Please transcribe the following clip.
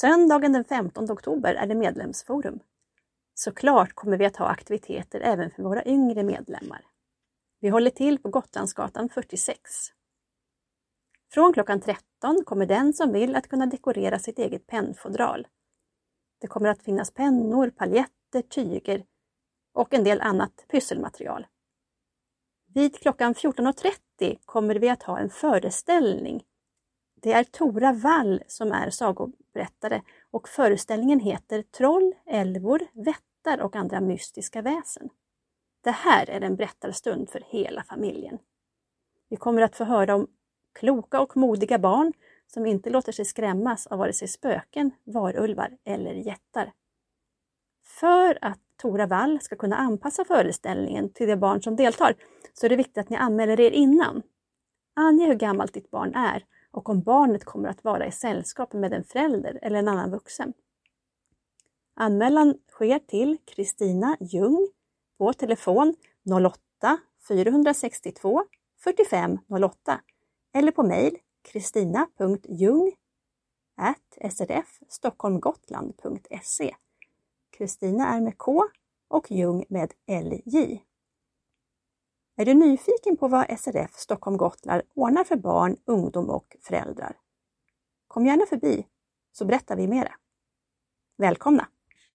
Söndagen den 15 oktober är det medlemsforum. Såklart kommer vi att ha aktiviteter även för våra yngre medlemmar. Vi håller till på Gotlandsgatan 46. Från klockan 13 kommer den som vill att kunna dekorera sitt eget pennfodral. Det kommer att finnas pennor, paljetter, tyger och en del annat pysselmaterial. Vid klockan 14.30 kommer vi att ha en föreställning. Det är Tora Wall som är sagoberättare och föreställningen heter Troll, älvor, vättar och andra mystiska väsen. Det här är en berättarstund för hela familjen. Vi kommer att få höra om kloka och modiga barn som inte låter sig skrämmas av vare sig spöken, varulvar eller jättar. För att Tora Wall ska kunna anpassa föreställningen till de barn som deltar så är det viktigt att ni anmäler er innan. Ange hur gammalt ditt barn är och om barnet kommer att vara i sällskap med en förälder eller en annan vuxen. Anmälan sker till Kristina Ljung på telefon 08 462 45 08 eller på mejl kristina.ljung srfstockholmgotland.se Kristina är med K och Ljung med LJ. Är du nyfiken på vad SRF Stockholm Gotland ordnar för barn, ungdom och föräldrar? Kom gärna förbi så berättar vi mera. Välkomna!